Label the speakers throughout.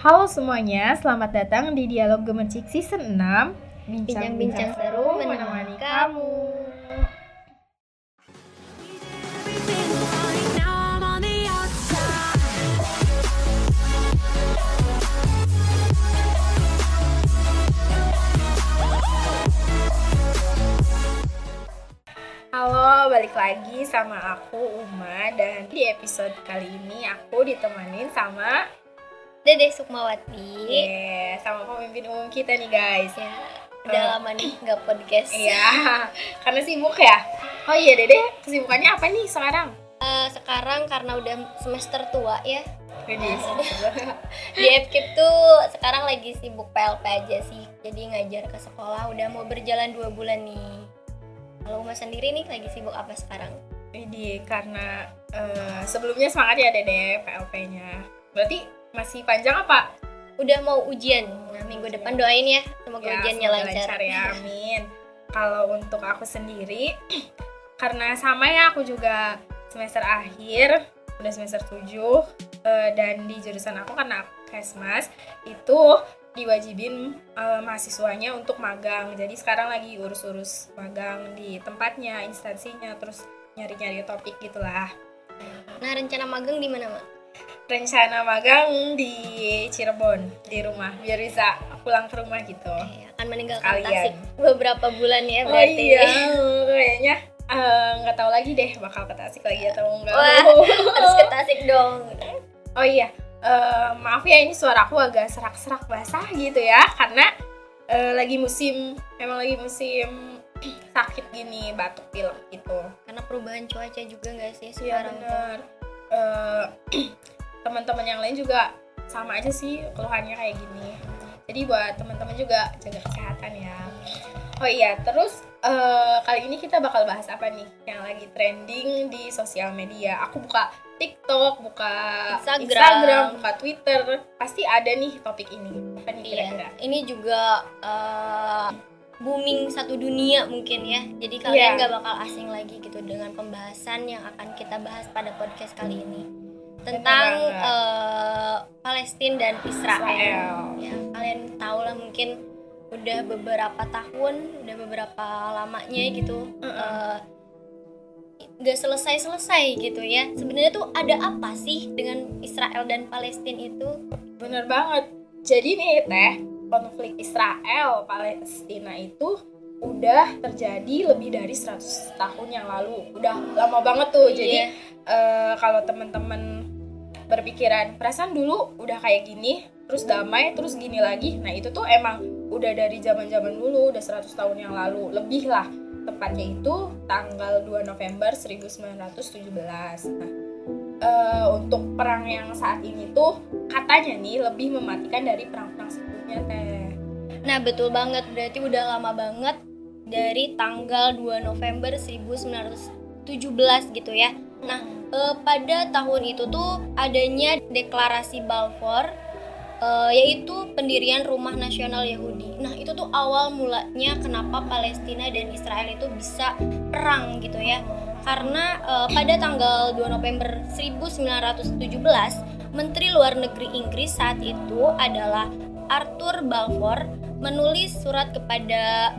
Speaker 1: Halo semuanya, selamat datang di Dialog Gemercik Season 6
Speaker 2: Bincang-bincang seru menemani kamu.
Speaker 1: Halo, balik lagi sama aku Uma Dan di episode kali ini aku ditemenin sama
Speaker 2: Dede Sukmawati.
Speaker 1: yeah, sama pemimpin umum kita nih guys
Speaker 2: Ya, udah
Speaker 1: Eh.
Speaker 2: lama nih nggak podcast.
Speaker 1: Iya, karena sibuk ya Oh iya Dede, kesibukannya apa nih sekarang?
Speaker 2: Eh, sekarang karena udah semester tua ya. Di FKIP tuh sekarang lagi sibuk PLP aja sih. Jadi ngajar ke sekolah udah mau berjalan dua bulan nih. Kalau Uma sendiri nih lagi sibuk apa sekarang?
Speaker 1: Ini karena eh, sebelumnya semangat ya Dede PLP-nya Berarti masih panjang apa?
Speaker 2: Udah mau ujian. Nah, minggu depan doain ya semoga
Speaker 1: Ya,
Speaker 2: ujiannya
Speaker 1: semoga
Speaker 2: lancar.
Speaker 1: ya, amin. Kalau untuk aku sendiri, karena sama ya aku juga semester akhir, udah semester 7 eh, dan di jurusan aku karena Kesmas itu diwajibin eh, mahasiswanya untuk magang. Jadi sekarang lagi urus-urus magang di tempatnya, instansinya, terus nyari-nyari topik gitulah.
Speaker 2: Nah, rencana magang di mana, Mak?
Speaker 1: Rencana magang di Cirebon di rumah biar bisa pulang ke rumah gitu.
Speaker 2: Eh, akan meninggalkan
Speaker 1: Sekalian.
Speaker 2: Tasik beberapa bulan ya
Speaker 1: Oh
Speaker 2: berarti.
Speaker 1: iya, kayaknya eh, nggak tahu lagi deh bakal ke Tasik lagi atau enggak.
Speaker 2: Wah, harus ke Tasik dong.
Speaker 1: Oh iya, eh, maaf ya ini suara aku agak serak-serak basah gitu ya, karena eh, lagi musim, memang lagi musim sakit gini, batuk pilek gitu.
Speaker 2: Karena perubahan cuaca juga nggak sih
Speaker 1: Iya
Speaker 2: sekarang
Speaker 1: bener. Eh, teman-teman yang lain juga sama aja sih keluhannya kayak gini. Jadi buat teman-teman juga jaga kesehatan ya. Oh iya, terus eh, kali ini kita bakal bahas apa nih yang lagi trending di sosial media. Aku buka TikTok, buka
Speaker 2: Instagram.
Speaker 1: Instagram, buka Twitter, pasti ada nih topik ini. Apa nih
Speaker 2: Iya,
Speaker 1: kira-kira?
Speaker 2: ini juga eh, booming satu dunia mungkin ya. Jadi kalian
Speaker 1: Iya.
Speaker 2: nggak bakal asing lagi gitu dengan pembahasan yang akan kita bahas pada podcast kali ini tentang eh, Palestina dan Israel.
Speaker 1: Israel.
Speaker 2: Ya, kalian tahu lah mungkin udah beberapa tahun, udah beberapa lamanya gitu. eh, nggak selesai-selesai gitu ya. Sebenarnya tuh ada apa sih dengan Israel dan Palestina itu?
Speaker 1: Bener banget. Jadi nih teh, konflik Israel Palestina itu udah terjadi lebih dari 100 tahun yang lalu. Udah lama banget tuh. Jadi
Speaker 2: Iya.
Speaker 1: eh, kalau teman-teman berpikiran perasaan dulu udah kayak gini, terus damai, terus gini lagi. Nah, itu tuh emang udah dari zaman-zaman dulu, udah 100 tahun yang lalu, lebih lah. Tepatnya itu tanggal 2 November 1917. Nah, eh, untuk perang yang saat ini tuh katanya nih lebih mematikan dari perang-perang sebelumnya teh.
Speaker 2: Nah, betul banget. Berarti udah lama banget dari tanggal 2 November 1917 gitu ya. Nah, eh, pada tahun itu tuh adanya deklarasi Balfour eh, yaitu pendirian Rumah Nasional Yahudi. Nah, itu tuh awal mulanya kenapa Palestina dan Israel itu bisa perang gitu ya. Karena eh, pada tanggal 2 November 1917, Menteri Luar Negeri Inggris saat itu adalah Arthur Balfour menulis surat kepada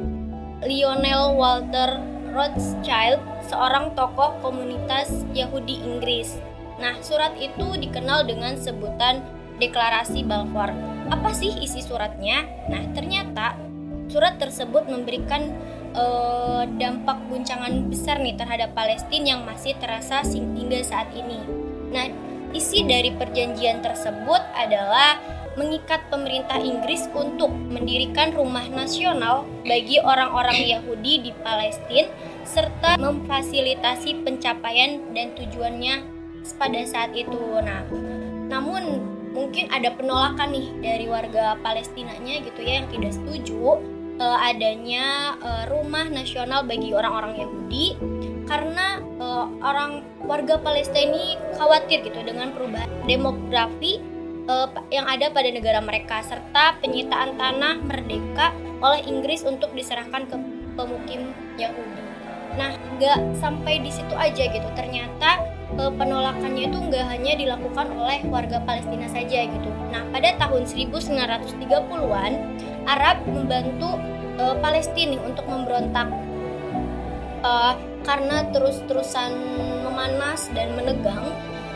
Speaker 2: Lionel Walter Rothschild, seorang tokoh komunitas Yahudi Inggris. Nah, surat itu dikenal dengan sebutan Deklarasi Balfour. Apa sih isi suratnya? Nah, ternyata surat tersebut memberikan eh, dampak guncangan besar nih terhadap Palestina yang masih terasa hingga saat ini. Nah, isi dari perjanjian tersebut adalah mengikat pemerintah Inggris untuk mendirikan rumah nasional bagi orang-orang Yahudi di Palestina serta memfasilitasi pencapaian dan tujuannya pada saat itu. Nah, namun mungkin ada penolakan nih dari warga Palestinanya gitu ya yang tidak setuju eh, adanya eh, rumah nasional bagi orang-orang Yahudi karena eh, orang warga Palestina ini khawatir gitu dengan perubahan demografi eh, yang ada pada negara mereka serta penyitaan tanah merdeka oleh Inggris untuk diserahkan ke pemukim Yahudi. Nah, nggak sampai di situ aja gitu. Ternyata eh, penolakannya itu nggak hanya dilakukan oleh warga Palestina saja gitu. Nah, pada tahun 1930-an Arab membantu eh, Palestina untuk memberontak Eh, karena terus-terusan memanas dan menegang.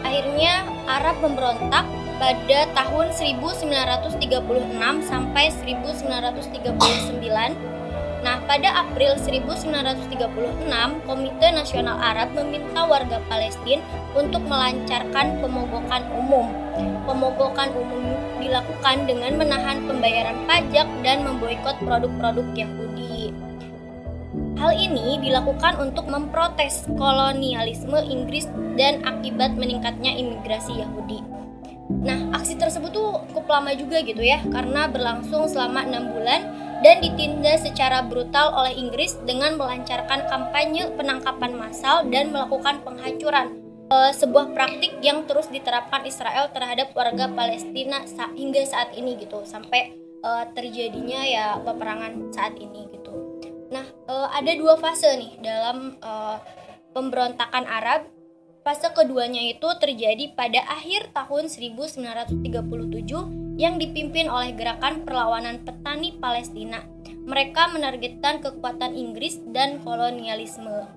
Speaker 2: Akhirnya Arab memberontak pada tahun 1936 sampai 1939 Nah, pada April 1936, Komite Nasional Arab meminta warga Palestina untuk melancarkan pemogokan umum. Pemogokan umum dilakukan dengan menahan pembayaran pajak dan memboikot produk-produk Yahudi. Hal ini dilakukan untuk memprotes kolonialisme Inggris dan akibat meningkatnya imigrasi Yahudi. Nah, aksi tersebut tuh cukup lama juga gitu ya, karena berlangsung selama enam bulan dan ditindas secara brutal oleh Inggris dengan melancarkan kampanye penangkapan massal dan melakukan penghancuran. Eh, sebuah praktik yang terus diterapkan Israel terhadap warga Palestina sa- hingga saat ini gitu, sampai eh, terjadinya ya peperangan saat ini gitu. Nah, eh, ada dua fase nih dalam eh, pemberontakan Arab Fase keduanya itu terjadi pada akhir tahun 1937 yang dipimpin oleh gerakan perlawanan petani Palestina. Mereka menargetkan kekuatan Inggris dan kolonialisme.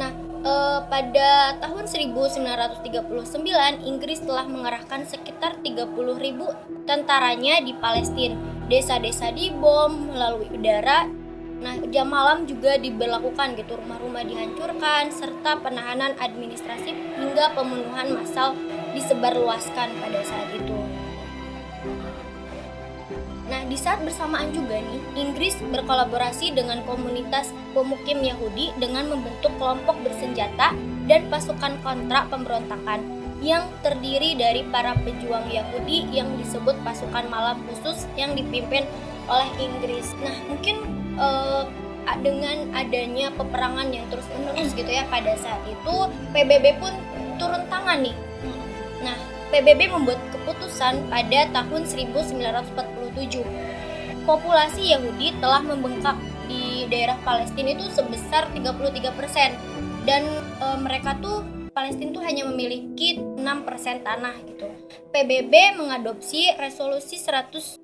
Speaker 2: Nah, eh, pada tahun 1939 Inggris telah mengerahkan sekitar 30.000 tentaranya di Palestina. Desa-desa dibom melalui udara Nah, jam malam juga diberlakukan gitu, rumah-rumah dihancurkan serta penahanan administratif hingga pembunuhan massal disebarluaskan pada saat itu. Nah, di saat bersamaan juga nih, Inggris berkolaborasi dengan komunitas pemukim Yahudi dengan membentuk kelompok bersenjata dan pasukan kontra pemberontakan yang terdiri dari para pejuang Yahudi yang disebut pasukan malam khusus yang dipimpin oleh Inggris. Nah, mungkin eh, dengan adanya peperangan yang terus menerus gitu ya pada saat itu PBB pun turun tangan nih. Nah, PBB membuat keputusan pada tahun 1947. Populasi Yahudi telah membengkak di daerah Palestina itu sebesar 33% dan eh, mereka tuh Palestina tuh hanya memiliki 6% tanah gitu. PBB mengadopsi resolusi 181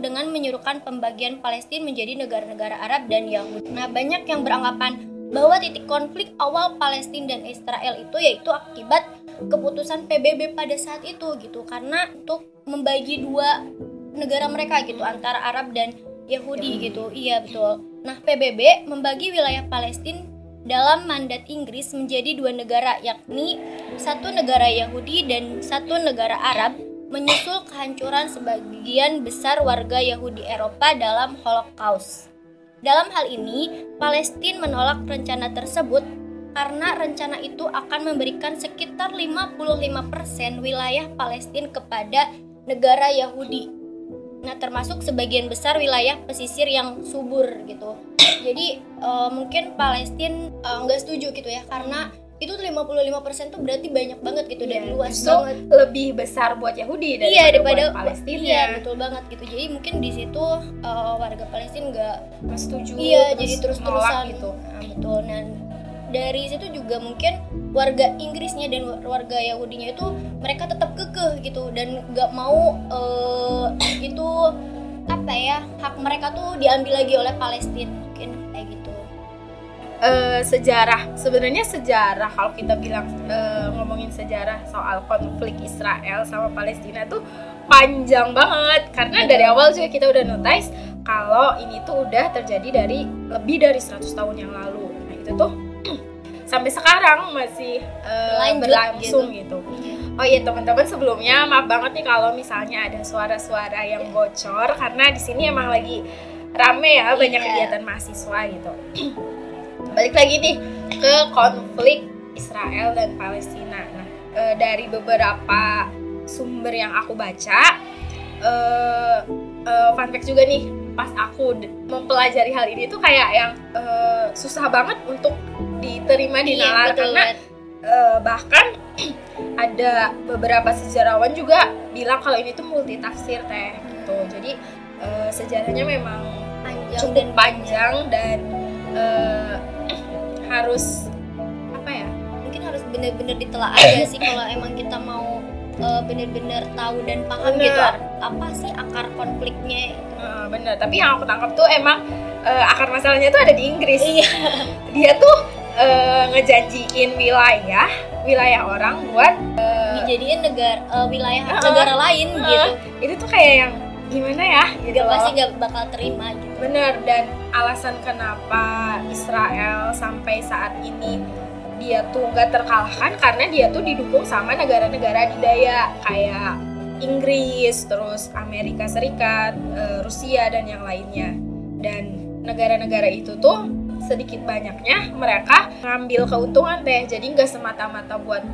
Speaker 2: dengan menyuruhkan pembagian Palestina menjadi negara-negara Arab dan Yahudi. Nah, banyak yang beranggapan bahwa titik konflik awal Palestina dan Israel itu yaitu akibat keputusan PBB pada saat itu gitu karena untuk membagi dua negara mereka gitu antara Arab dan Yahudi gitu. Iya betul. Nah, PBB membagi wilayah Palestina dalam mandat Inggris menjadi dua negara yakni satu negara Yahudi dan satu negara Arab menyusul kehancuran sebagian besar warga Yahudi Eropa dalam Holocaust. Dalam hal ini, Palestina menolak rencana tersebut karena rencana itu akan memberikan sekitar 55% wilayah Palestina kepada negara Yahudi. Nah, termasuk sebagian besar wilayah pesisir yang subur gitu. Jadi eh, mungkin Palestina eh, nggak setuju gitu ya karena itu tuh 55% tuh berarti banyak banget gitu dan
Speaker 1: Iya,
Speaker 2: luas
Speaker 1: justru
Speaker 2: banget.
Speaker 1: lebih besar buat Yahudi daripada,
Speaker 2: Iya daripada
Speaker 1: buat Palestina.
Speaker 2: Iya betul banget gitu. Jadi mungkin di situ eh, warga Palestina nggak
Speaker 1: setuju.
Speaker 2: iya jadi terus
Speaker 1: nolak
Speaker 2: terusan
Speaker 1: gitu.
Speaker 2: Nah, betul. Dan dari situ juga mungkin warga Inggrisnya dan warga Yahudinya itu mereka tetap kekeh gitu dan nggak mau eh, itu apa ya hak mereka tuh diambil lagi oleh Palestina mungkin kayak gitu.
Speaker 1: Eh, sejarah sebenarnya sejarah kalau kita bilang eh, ngomongin sejarah soal konflik Israel sama Palestina tuh panjang banget. Karena dari awal juga kita udah notice kalau ini tuh udah terjadi dari lebih dari 100 tahun yang lalu. Nah itu tuh sampai sekarang masih
Speaker 2: Berlanjut
Speaker 1: berlangsung gitu. Oh iya teman-teman sebelumnya maaf banget nih kalau misalnya ada suara-suara yang bocor karena di sini emang lagi rame ya banyak
Speaker 2: Iya.
Speaker 1: kegiatan mahasiswa gitu. Balik lagi nih ke konflik Israel dan Palestina. Nah, eh, dari beberapa sumber yang aku baca, eh eh, fun fact juga nih, pas aku mempelajari hal ini tuh kayak yang eh, susah banget untuk diterima di
Speaker 2: Iya,
Speaker 1: nalar karena eh, bahkan ada beberapa sejarawan juga bilang kalau ini tuh multi tafsir teh gitu. Jadi eh, sejarahnya memang
Speaker 2: panjang.
Speaker 1: cukup
Speaker 2: dan
Speaker 1: panjang dan eh, harus apa ya
Speaker 2: mungkin harus bener-bener ditelaah aja sih kalau emang kita mau eh, bener-bener tahu dan paham
Speaker 1: Bener.
Speaker 2: gitu apa sih akar konfliknya?
Speaker 1: Eh, bener tapi yang aku tangkap tuh emang eh, akar masalahnya tuh ada di Inggris.
Speaker 2: Iya.
Speaker 1: Dia tuh eh, ngejanjiin wilayah wilayah orang buat
Speaker 2: dijadiin negara eh, wilayah
Speaker 1: Heeh.
Speaker 2: negara lain gitu
Speaker 1: eh, itu tuh kayak yang gimana ya gitu
Speaker 2: gak pasti gak bakal terima gitu
Speaker 1: bener dan alasan kenapa Israel sampai saat ini dia tuh nggak terkalahkan karena dia tuh didukung sama negara-negara adidaya kayak Inggris, terus Amerika Serikat, Rusia dan yang lainnya. Dan negara-negara itu tuh sedikit banyaknya mereka ngambil keuntungan teh. Jadi nggak semata-mata buat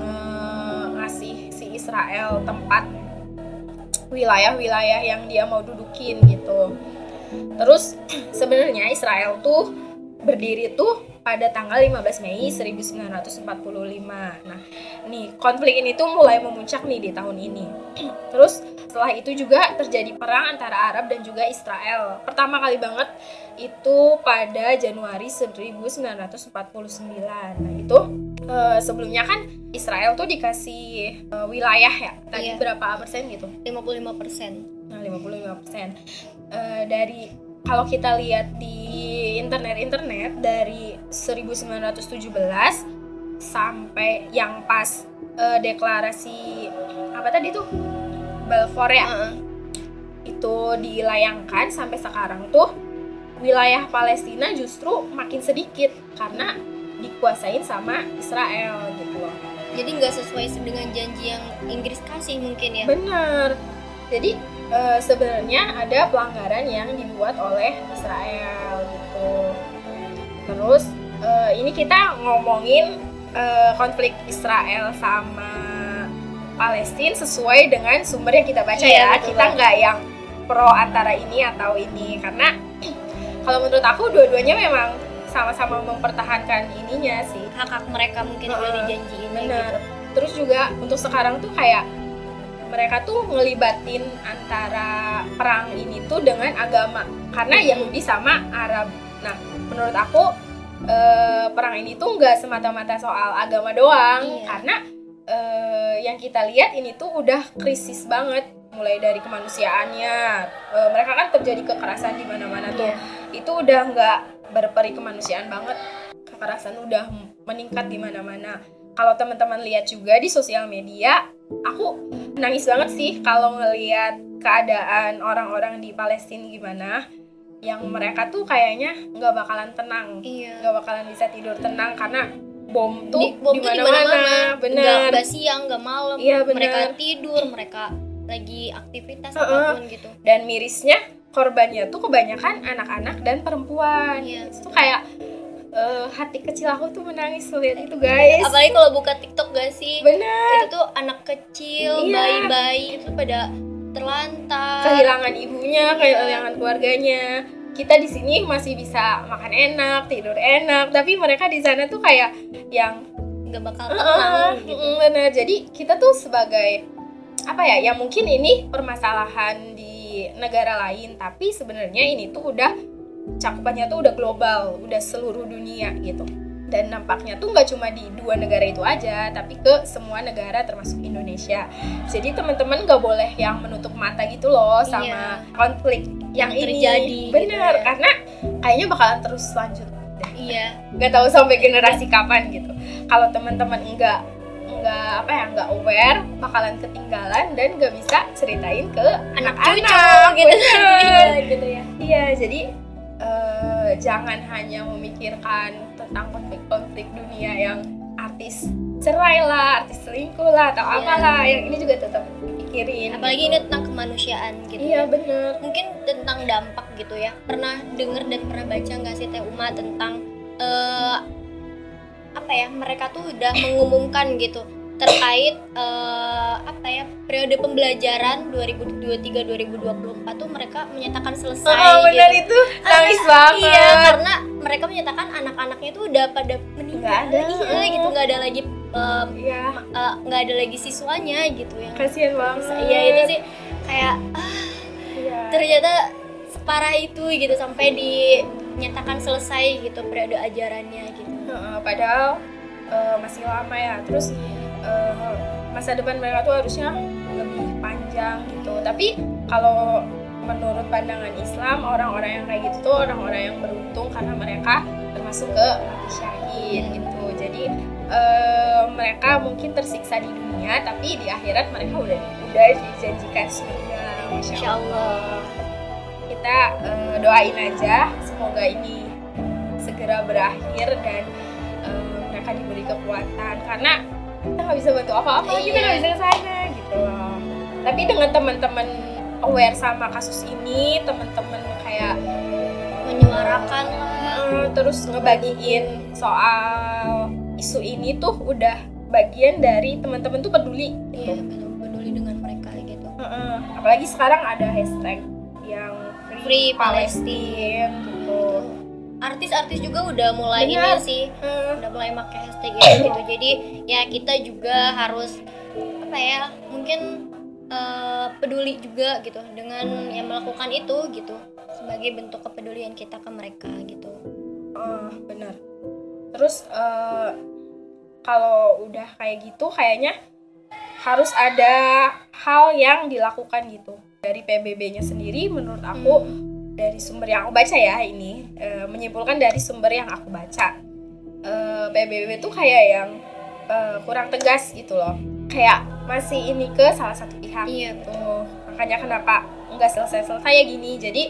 Speaker 1: eh, ngasih si Israel tempat wilayah-wilayah yang dia mau dudukin gitu. Terus sebenarnya Israel tuh berdiri tuh pada tanggal 15 Mei 1945. Nah, nih konflik ini tuh mulai memuncak nih di tahun ini. Terus setelah itu juga terjadi perang antara Arab dan juga Israel. Pertama kali banget itu pada Januari 1949. Nah, itu eh, sebelumnya kan Israel tuh dikasih eh, wilayah ya. Tadi
Speaker 2: Iya.
Speaker 1: berapa persen gitu?
Speaker 2: 55 persen
Speaker 1: Nah, 55 persen dari kalau kita lihat di internet-internet dari 1917 sampai yang pas eh, deklarasi apa tadi tuh Balfour ya itu dilayangkan sampai sekarang tuh wilayah Palestina justru makin sedikit karena dikuasain sama Israel gitu loh.
Speaker 2: jadi nggak sesuai dengan janji yang Inggris kasih mungkin ya
Speaker 1: Bener. Jadi eh, sebenarnya ada pelanggaran yang dibuat oleh Israel gitu. Terus eh, ini kita ngomongin eh, konflik Israel sama Palestina sesuai dengan sumber yang kita baca
Speaker 2: Iya,
Speaker 1: ya.
Speaker 2: betul
Speaker 1: Kita nggak yang pro antara ini atau ini karena kalau menurut aku dua-duanya memang sama-sama mempertahankan ininya sih.
Speaker 2: hak hak mereka mungkin udah
Speaker 1: Heeh,
Speaker 2: dijanjiin
Speaker 1: bener.
Speaker 2: gitu
Speaker 1: Terus juga untuk sekarang tuh kayak mereka tuh ngelibatin antara perang ini tuh dengan agama karena Yahudi sama Arab. Nah, menurut aku eh, perang ini tuh nggak semata-mata soal agama doang
Speaker 2: Iya.
Speaker 1: karena eh, yang kita lihat ini tuh udah krisis banget mulai dari kemanusiaannya. Eh, mereka kan terjadi kekerasan di mana-mana tuh.
Speaker 2: Iya.
Speaker 1: Itu udah nggak berperi kemanusiaan banget. Kekerasan udah meningkat di mana-mana kalau teman-teman lihat juga di sosial media, aku nangis banget sih kalau ngelihat keadaan orang-orang di Palestina gimana, yang mereka tuh kayaknya nggak bakalan tenang,
Speaker 2: iya
Speaker 1: nggak bakalan bisa tidur tenang karena bom tuh
Speaker 2: di, bom
Speaker 1: di
Speaker 2: tuh di
Speaker 1: mana-mana,
Speaker 2: mana-mana nggak
Speaker 1: bener.
Speaker 2: nggak siang nggak malam
Speaker 1: Iya, bener.
Speaker 2: mereka tidur mereka lagi aktivitas
Speaker 1: Heeh.
Speaker 2: apa pun gitu
Speaker 1: Dan mirisnya korbannya tuh kebanyakan anak-anak dan perempuan.
Speaker 2: Iya.
Speaker 1: Itu kayak eh, hati kecil aku tuh menangis lihat itu guys.
Speaker 2: apalagi kalau buka TikTok gak sih
Speaker 1: Bener.
Speaker 2: itu tuh anak kecil
Speaker 1: Iya.
Speaker 2: bayi-bayi itu pada terlantar
Speaker 1: kehilangan ibunya, kehilangan keluarganya. Kita di sini masih bisa makan enak, tidur enak, tapi mereka di sana tuh kayak yang
Speaker 2: nggak bakal
Speaker 1: "Eh,
Speaker 2: tenang
Speaker 1: eh,
Speaker 2: gitu
Speaker 1: bener. Jadi kita tuh sebagai apa ya? Ya mungkin ini permasalahan di negara lain, tapi sebenarnya ini tuh udah cakupannya tuh udah global, udah seluruh dunia gitu. Dan nampaknya tuh nggak cuma di dua negara itu aja, tapi ke semua negara termasuk Indonesia. Jadi teman-teman nggak boleh yang menutup mata gitu loh sama
Speaker 2: Iya.
Speaker 1: konflik yang,
Speaker 2: Yang
Speaker 1: ini.
Speaker 2: terjadi gitu
Speaker 1: Bener,
Speaker 2: ya.
Speaker 1: karena kayaknya bakalan terus lanjut.
Speaker 2: iya
Speaker 1: Nggak tahu sampai generasi kapan gitu. Kalau teman-teman nggak nggak apa ya nggak aware bakalan ketinggalan dan nggak bisa ceritain ke
Speaker 2: anak
Speaker 1: anak-anak
Speaker 2: gitu
Speaker 1: Bener.
Speaker 2: gitu ya
Speaker 1: Iya, jadi eh, jangan hanya memikirkan tentang konflik-konflik dunia yang artis cerai lah, artis selingkuh lah, atau
Speaker 2: Iya.
Speaker 1: apalah. Yang ini juga tetap pikirin.
Speaker 2: apalagi
Speaker 1: gitu.
Speaker 2: ini tentang kemanusiaan gitu
Speaker 1: Iya
Speaker 2: ya.
Speaker 1: bener.
Speaker 2: mungkin tentang dampak gitu ya pernah denger dan pernah baca nggak sih Teh Uma tentang eh, apa ya mereka tuh udah mengumumkan gitu terkait eh, apa ya periode pembelajaran 2023-2024 tuh mereka menyatakan selesai
Speaker 1: Oh, bener
Speaker 2: gitu.
Speaker 1: itu nangis banget.
Speaker 2: Iya, karena mereka menyatakan anak-anaknya tuh udah pada meninggal.
Speaker 1: Nggak ada.
Speaker 2: Iya, gitu nggak ada lagi
Speaker 1: Iya,
Speaker 2: eh, nggak ada lagi siswanya gitu yang
Speaker 1: kasihan banget.
Speaker 2: Iya itu sih kayak ah,
Speaker 1: Iya.
Speaker 2: ternyata separah itu gitu sampai di menyatakan selesai gitu periode ajarannya gitu
Speaker 1: Heeh, padahal eh, masih lama ya. Terus eh, masa depan mereka tuh harusnya lebih panjang gitu. Tapi kalau menurut pandangan Islam orang-orang yang kayak gitu tuh orang-orang yang beruntung karena mereka termasuk ke mati syahid gitu. Jadi eh, mereka mungkin tersiksa di dunia tapi di akhirat mereka udah udah dijanjikan surga. Masya
Speaker 2: Allah.
Speaker 1: Kita eh, doain aja semoga ini segera berakhir dan mereka diberi kekuatan karena kita nggak bisa bantu apa-apa kita
Speaker 2: Iya.
Speaker 1: nggak bisa ke sana gitu loh. Tapi dengan teman-teman aware sama kasus ini teman-teman kayak
Speaker 2: menyuarakan
Speaker 1: eh, terus ngebagiin soal isu ini tuh udah bagian dari teman-teman tuh peduli
Speaker 2: iya
Speaker 1: gitu
Speaker 2: betul. Peduli dengan mereka gitu.
Speaker 1: Heeh. apalagi sekarang ada hashtag yang
Speaker 2: Free
Speaker 1: Palestine gitu
Speaker 2: artis-artis juga udah mulai
Speaker 1: Benar.
Speaker 2: ini sih.
Speaker 1: Eh,
Speaker 2: udah mulai pakai hashtag itu gitu. Jadi ya kita juga harus apa ya mungkin eh, peduli juga gitu dengan yang melakukan itu gitu. Sebagai bentuk kepedulian kita ke mereka gitu.
Speaker 1: Eh, bener terus eh, kalau udah kayak gitu kayaknya harus ada hal yang dilakukan gitu. Dari PBB-nya sendiri menurut aku dari sumber yang aku baca ya ini eh, menyimpulkan dari sumber yang aku baca. Eh, PBB tuh kayak yang eh, kurang tegas gitu loh. Kayak masih ini ke salah satu pihak
Speaker 2: iya
Speaker 1: gitu. makanya kenapa nggak selesai-selesai ya gini? Jadi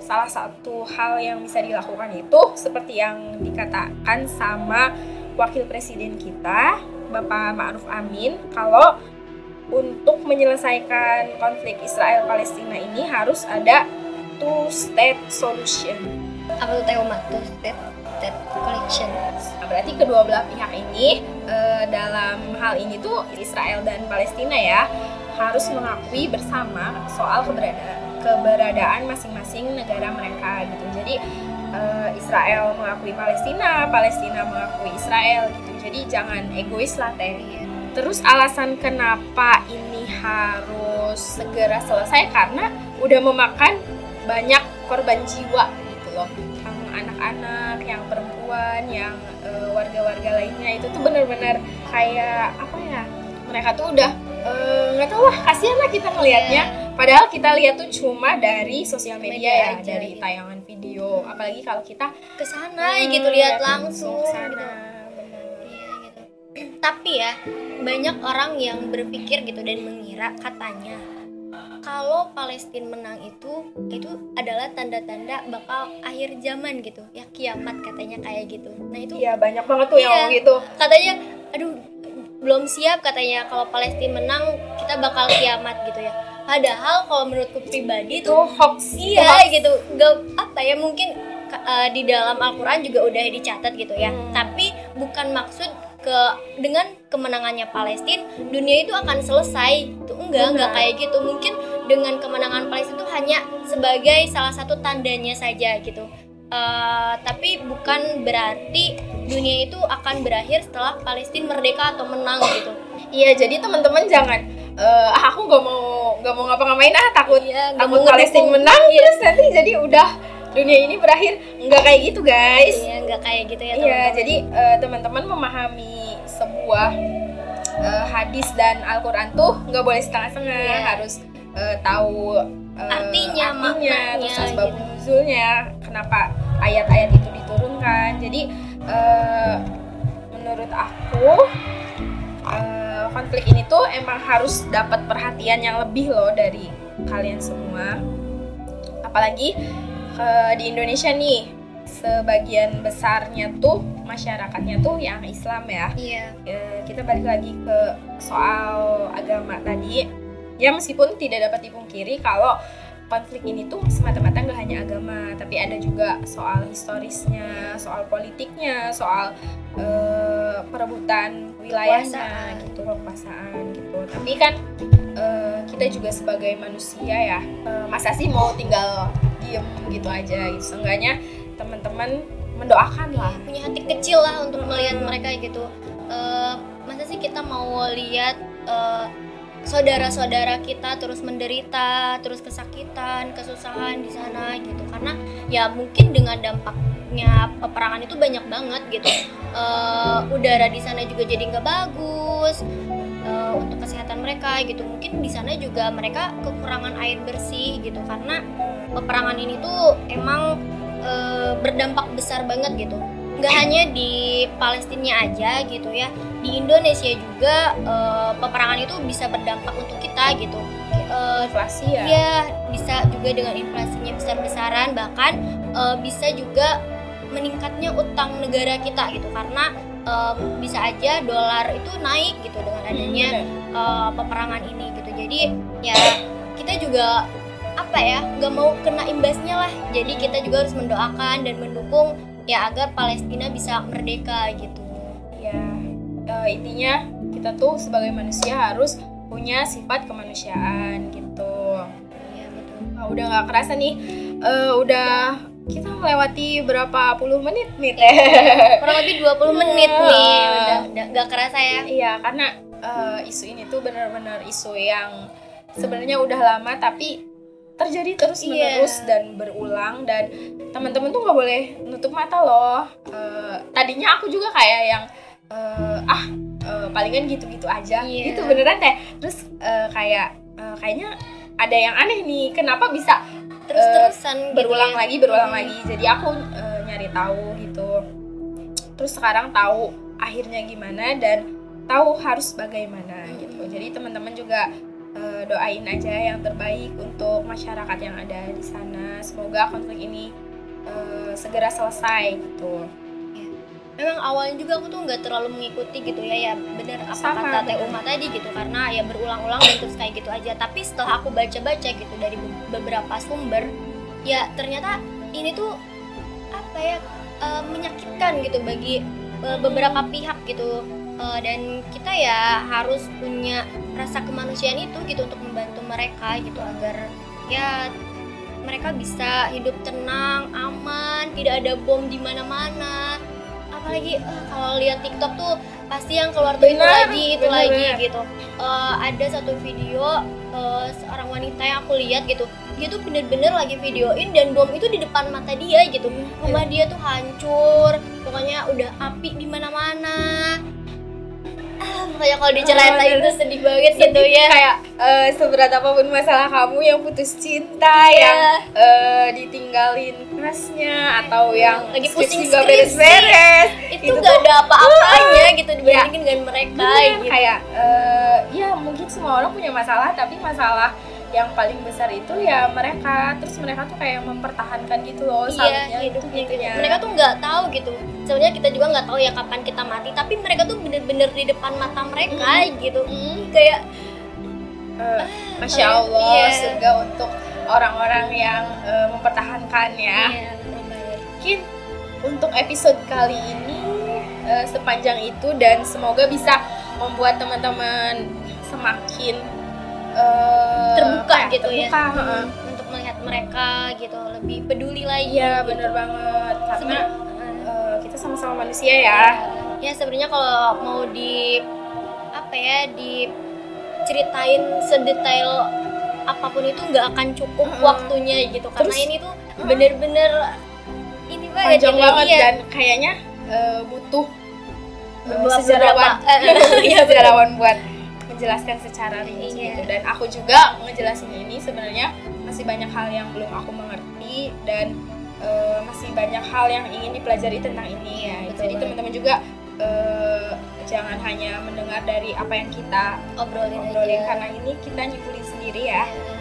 Speaker 1: salah satu hal yang bisa dilakukan itu seperti yang dikatakan sama wakil presiden kita Bapak Ma'ruf Amin kalau untuk menyelesaikan konflik Israel Palestina ini harus ada two state solution
Speaker 2: apa tuh Teo Mat? Tuh, state collection
Speaker 1: Nah, berarti kedua belah pihak ini eh, dalam hal ini tuh Israel dan Palestina ya harus mengakui bersama soal keberadaan keberadaan masing-masing negara mereka gitu. Jadi eh, Israel mengakui Palestina, Palestina mengakui Israel gitu. Jadi jangan egois lah teh. Terus alasan kenapa ini harus segera selesai karena udah memakan banyak korban jiwa gitu loh yang anak-anak, yang perempuan, yang eh, warga-warga lainnya itu tuh benar-benar kayak apa ya? Mereka tuh udah eh, nggak tahu lah, kasihan lah kita ngelihatnya. Padahal kita lihat tuh cuma dari sosial media,
Speaker 2: Media
Speaker 1: ya,
Speaker 2: aja
Speaker 1: dari
Speaker 2: gitu.
Speaker 1: tayangan video. Apalagi kalau kita
Speaker 2: ke sana
Speaker 1: eh,
Speaker 2: gitu lihat langsung
Speaker 1: ke sana.
Speaker 2: gitu.
Speaker 1: benar.
Speaker 2: Iya gitu. Tapi ya banyak orang yang berpikir gitu dan mengira katanya kalau Palestina menang itu itu adalah tanda-tanda bakal akhir zaman gitu ya kiamat katanya kayak gitu. Nah itu
Speaker 1: Iya banyak banget tuh yang
Speaker 2: Iya.
Speaker 1: ngomong gitu.
Speaker 2: katanya aduh belum siap katanya kalau Palestina menang kita bakal kiamat gitu ya. Padahal kalau menurutku pribadi
Speaker 1: Itu
Speaker 2: tuh
Speaker 1: hoax.
Speaker 2: Iya
Speaker 1: hoax.
Speaker 2: gitu, gak apa ya mungkin eh, di dalam Al-Quran juga udah dicatat gitu ya.
Speaker 1: Hmm.
Speaker 2: Tapi bukan maksud ke dengan kemenangannya Palestina dunia itu akan selesai. Itu enggak, enggak
Speaker 1: Benar.
Speaker 2: kayak gitu. Mungkin dengan kemenangan Palestina itu hanya sebagai salah satu tandanya saja gitu. Eh, tapi bukan berarti dunia itu akan berakhir setelah Palestina merdeka atau menang gitu.
Speaker 1: Iya, jadi teman-teman jangan ah, aku gak mau gak mau ngapa-ngapain ah takut
Speaker 2: Iya,
Speaker 1: takut Palestina menang terus nanti jadi udah dunia ini berakhir nggak kayak gitu guys.
Speaker 2: Iya, enggak kayak gitu ya
Speaker 1: Iya,
Speaker 2: teman-teman.
Speaker 1: jadi eh, teman-teman memahami sebuah eh, hadis dan Al-Qur'an tuh nggak boleh setengah-setengah,
Speaker 2: Iya.
Speaker 1: harus eh, tahu eh,
Speaker 2: Artinya, maknanya,
Speaker 1: terus asbab
Speaker 2: gitu.
Speaker 1: nuzulnya, kenapa ayat-ayat itu diturunkan. Jadi eh, menurut aku eh, konflik ini tuh emang harus dapat perhatian yang lebih loh dari kalian semua. Apalagi eh, di Indonesia nih sebagian besarnya tuh masyarakatnya tuh yang Islam ya.
Speaker 2: Iya.
Speaker 1: Eh, kita balik lagi ke soal agama tadi. Ya meskipun tidak dapat dipungkiri kalau konflik ini tuh semata-mata nggak hanya agama, tapi ada juga soal historisnya, soal politiknya, soal eh, perebutan wilayahnya
Speaker 2: Kekuasaan.
Speaker 1: gitu, kekuasaan gitu. Tapi kan eh, kita juga sebagai manusia ya, eh, masa sih mau tinggal diem gitu aja gitu. Seenggaknya teman-teman mendoakan lah.
Speaker 2: Iya, punya hati kecil lah untuk melihat mereka gitu Eh, masa sih kita mau lihat saudara-saudara kita terus menderita terus kesakitan kesusahan di sana gitu karena ya mungkin dengan dampak dampaknya peperangan itu banyak banget gitu. Eh, udara di sana juga jadi nggak bagus eh, untuk kesehatan mereka gitu. Mungkin di sana juga mereka kekurangan air bersih gitu karena peperangan ini tuh emang eh, berdampak besar banget gitu. Nggak hanya di Palestina aja gitu ya, di Indonesia juga eh, peperangan itu bisa berdampak untuk kita gitu. Eh,
Speaker 1: inflasi ya
Speaker 2: Iya, bisa juga dengan inflasinya besar-besaran bahkan eh, bisa juga meningkatnya utang negara kita gitu karena em, bisa aja dolar itu naik gitu dengan adanya
Speaker 1: Hmm,
Speaker 2: eh, peperangan ini gitu. Jadi ya kita juga apa ya nggak mau kena imbasnya lah. Jadi kita juga harus mendoakan dan mendukung ya agar Palestina bisa merdeka gitu.
Speaker 1: ya eh, intinya kita tuh sebagai manusia harus punya sifat kemanusiaan gitu
Speaker 2: Iya betul.
Speaker 1: Nah, udah nggak kerasa nih eh, udah kita melewati berapa puluh menit nih teh
Speaker 2: Kurang lebih 20 menit nih, udah udah nggak kerasa ya.
Speaker 1: iya karena eh, isu ini tuh benar-benar isu yang sebenarnya udah lama tapi terjadi terus menerus
Speaker 2: Iya.
Speaker 1: dan berulang dan teman-teman tuh nggak boleh nutup mata loh Eh, tadinya aku juga kayak yang eh, ah eh, palingan gitu-gitu aja
Speaker 2: Iya.
Speaker 1: gitu beneran teh terus eh, kayak eh, kayaknya ada yang aneh nih kenapa bisa
Speaker 2: Terus-terusan gitu
Speaker 1: berulang
Speaker 2: ya.
Speaker 1: lagi berulang
Speaker 2: Hmm.
Speaker 1: lagi jadi aku eh, nyari tahu gitu terus sekarang tahu akhirnya gimana dan tahu harus bagaimana gitu jadi teman-teman juga eh, doain aja yang terbaik untuk masyarakat yang ada di sana. Semoga konflik ini eh, segera selesai gitu.
Speaker 2: Memang awalnya juga aku tuh nggak terlalu mengikuti gitu ya ya. Bener apa
Speaker 1: Sama,
Speaker 2: kata Teh. Uma tadi gitu karena ya berulang-ulang dan terus kayak gitu aja. Tapi setelah aku baca-baca gitu dari be- beberapa sumber ya ternyata ini tuh apa ya eh, menyakitkan gitu bagi eh, beberapa pihak gitu Eh, dan kita ya harus punya rasa kemanusiaan itu gitu untuk membantu mereka gitu agar ya mereka bisa hidup tenang aman tidak ada bom di mana-mana. Apalagi eh, kalau lihat TikTok tuh pasti yang keluar tuh itu
Speaker 1: Benar,
Speaker 2: lagi itu
Speaker 1: benar,
Speaker 2: lagi
Speaker 1: benar.
Speaker 2: gitu. Eh, ada satu video eh, seorang wanita yang aku lihat gitu dia tuh bener-bener lagi videoin dan bom itu di depan mata dia gitu. Rumah dia tuh hancur pokoknya udah api di mana-mana makanya kalau diceritain
Speaker 1: bener.
Speaker 2: tuh sedih banget gitu
Speaker 1: Sedih,
Speaker 2: ya
Speaker 1: kayak eh, seberat apa pun masalah kamu yang putus cinta
Speaker 2: Iya.
Speaker 1: yang eh, ditinggalin kelasnya atau yang
Speaker 2: Lagi pusing skripsi.
Speaker 1: beres-beres
Speaker 2: itu
Speaker 1: Itu
Speaker 2: gak ada apa-apanya gitu
Speaker 1: Ya.
Speaker 2: dibandingin dengan mereka
Speaker 1: Bener,
Speaker 2: gitu
Speaker 1: kayak eh, ya mungkin semua orang punya masalah tapi masalah yang paling besar itu ya mereka. Terus mereka tuh kayak mempertahankan gitu loh
Speaker 2: iya hidupnya gitu
Speaker 1: gitunya.
Speaker 2: mereka tuh nggak tahu gitu. Sebenarnya kita juga nggak tahu ya kapan kita mati tapi mereka tuh bener-bener di depan mata mereka gitu.
Speaker 1: Hmm,
Speaker 2: kayak
Speaker 1: eh, masya allah
Speaker 2: Iya.
Speaker 1: surga untuk orang-orang yang eh, mempertahankan ya.
Speaker 2: Iya, terbaik.
Speaker 1: mungkin untuk episode kali ini eh, sepanjang itu dan semoga bisa membuat teman-teman semakin eh,
Speaker 2: terbuka
Speaker 1: apa
Speaker 2: gitu ya
Speaker 1: terbuka, heeh.
Speaker 2: Hmm, untuk melihat mereka gitu lebih peduli lagi
Speaker 1: Iya
Speaker 2: gitu.
Speaker 1: bener banget karena eh, kita sama-sama manusia ya.
Speaker 2: ya sebenarnya kalau mau di apa ya diceritain sedetail apa pun itu nggak akan cukup
Speaker 1: Heeh.
Speaker 2: waktunya gitu karena
Speaker 1: Terus-
Speaker 2: ini tuh bener-bener ini banget
Speaker 1: Panjang banget
Speaker 2: iya.
Speaker 1: dan kayaknya eh, butuh
Speaker 2: Beberapa-
Speaker 1: sejarawan,
Speaker 2: beberapa- iya,
Speaker 1: sejarawan buat menjelaskan secara rinci
Speaker 2: Iya.
Speaker 1: gitu. Dan aku juga ngejelasin ini sebenarnya masih banyak hal yang belum aku mengerti dan eh, masih banyak hal yang ingin dipelajari tentang ini ya.
Speaker 2: Betul
Speaker 1: Jadi teman-teman juga eh, jangan hanya mendengar dari apa yang kita
Speaker 2: obrolin,
Speaker 1: obrolin
Speaker 2: aja
Speaker 1: karena ini kita nyimpulin sendiri ya.
Speaker 2: Iya.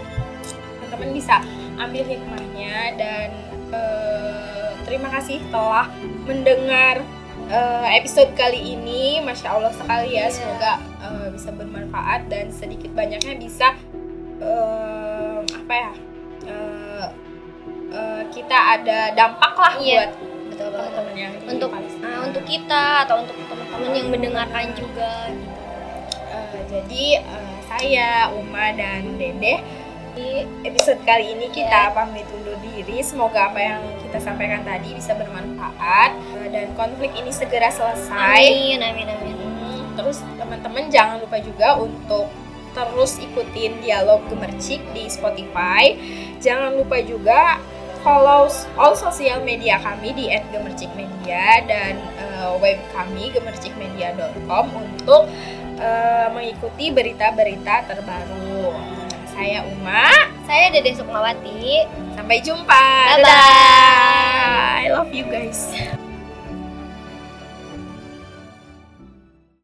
Speaker 1: teman-teman bisa ambil hikmahnya dan eh, terima kasih telah mendengar eh, episode kali ini masya allah sekali ya
Speaker 2: Iya.
Speaker 1: semoga eh, bisa bermanfaat dan sedikit banyaknya bisa eh, apa ya eh, eh, kita ada dampak lah
Speaker 2: Iya.
Speaker 1: buat
Speaker 2: betul
Speaker 1: teman-teman yang
Speaker 2: untuk ah, untuk kita atau untuk teman-teman yang mendengarkan juga gitu.
Speaker 1: Eh, jadi eh, saya Uma dan Dede di episode kali ini kita pamit undur diri. Semoga apa yang kita sampaikan tadi bisa bermanfaat eh, dan konflik ini segera selesai.
Speaker 2: amin amin amin
Speaker 1: Hmm, Terus teman-teman jangan lupa juga untuk terus ikutin dialog gemercik di Spotify. Jangan lupa juga follow all sosial media kami di @gemercikmedia dan eh, web kami gemercikmedia.com untuk eh, mengikuti berita-berita terbaru saya Uma,
Speaker 2: saya Dede Sukmawati.
Speaker 1: Sampai jumpa.
Speaker 2: Bye
Speaker 1: bye. I love you guys.